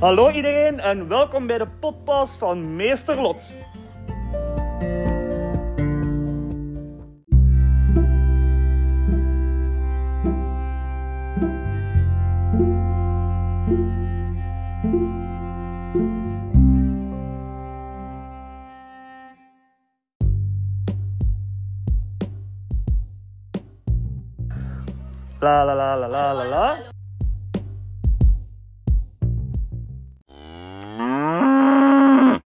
Hallo iedereen en welkom bij de podcast van Meester Lot. La la la la la la la.